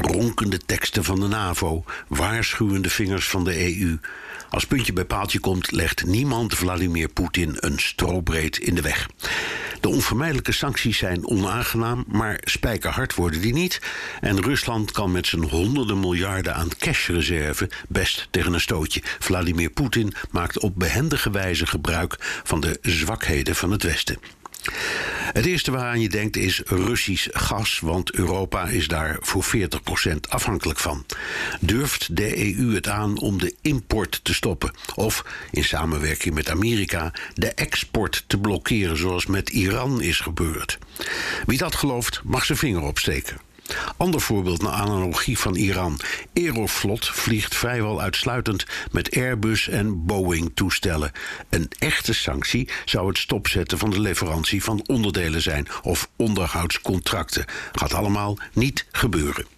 ronkende teksten van de NAVO, waarschuwende vingers van de EU. Als puntje bij paaltje komt, legt niemand Vladimir Poetin een strobreed in de weg. De onvermijdelijke sancties zijn onaangenaam, maar spijkerhard worden die niet. En Rusland kan met zijn honderden miljarden aan cashreserve best tegen een stootje. Vladimir Poetin maakt op behendige wijze gebruik van de zwakheden van het Westen. Het eerste waaraan je denkt is Russisch gas, want Europa is daar voor 40% afhankelijk van. Durft de EU het aan om de import te stoppen? Of in samenwerking met Amerika de export te blokkeren, zoals met Iran is gebeurd? Wie dat gelooft, mag zijn vinger opsteken. Ander voorbeeld naar analogie van Iran. Aeroflot vliegt vrijwel uitsluitend met Airbus en Boeing-toestellen. Een echte sanctie zou het stopzetten van de leverantie van onderdelen zijn of onderhoudscontracten. Gaat allemaal niet gebeuren.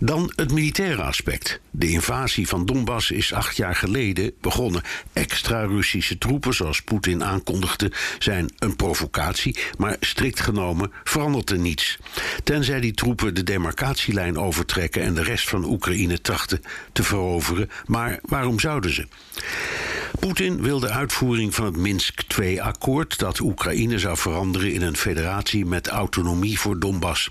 Dan het militaire aspect. De invasie van Donbass is acht jaar geleden begonnen. Extra Russische troepen, zoals Poetin aankondigde, zijn een provocatie, maar strikt genomen verandert er niets. Tenzij die troepen de demarcatielijn overtrekken en de rest van Oekraïne trachten te veroveren. Maar waarom zouden ze? Poetin wil de uitvoering van het Minsk II-akkoord dat Oekraïne zou veranderen in een federatie met autonomie voor Donbass.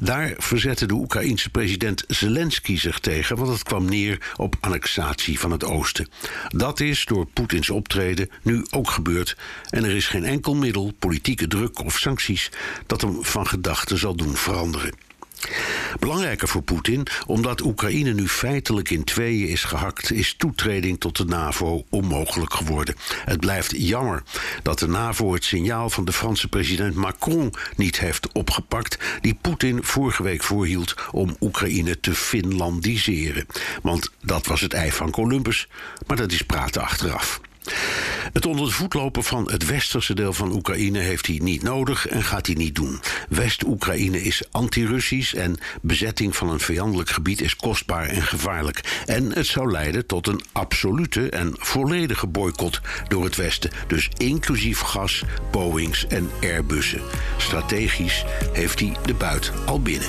Daar verzette de Oekraïense president Zelensky zich tegen, want het kwam neer op annexatie van het oosten. Dat is door Poetins optreden nu ook gebeurd en er is geen enkel middel, politieke druk of sancties, dat hem van gedachten zal doen veranderen. Belangrijker voor Poetin, omdat Oekraïne nu feitelijk in tweeën is gehakt, is toetreding tot de NAVO onmogelijk geworden. Het blijft jammer dat de NAVO het signaal van de Franse president Macron niet heeft opgepakt, die Poetin vorige week voorhield om Oekraïne te Finlandiseren. Want dat was het ei van Columbus, maar dat is praten achteraf. Het onder de voet lopen van het westerse deel van Oekraïne heeft hij niet nodig en gaat hij niet doen. West-Oekraïne is anti-Russisch en bezetting van een vijandelijk gebied is kostbaar en gevaarlijk. En het zou leiden tot een absolute en volledige boycott door het Westen. Dus inclusief gas, Boeings en Airbussen. Strategisch heeft hij de buit al binnen.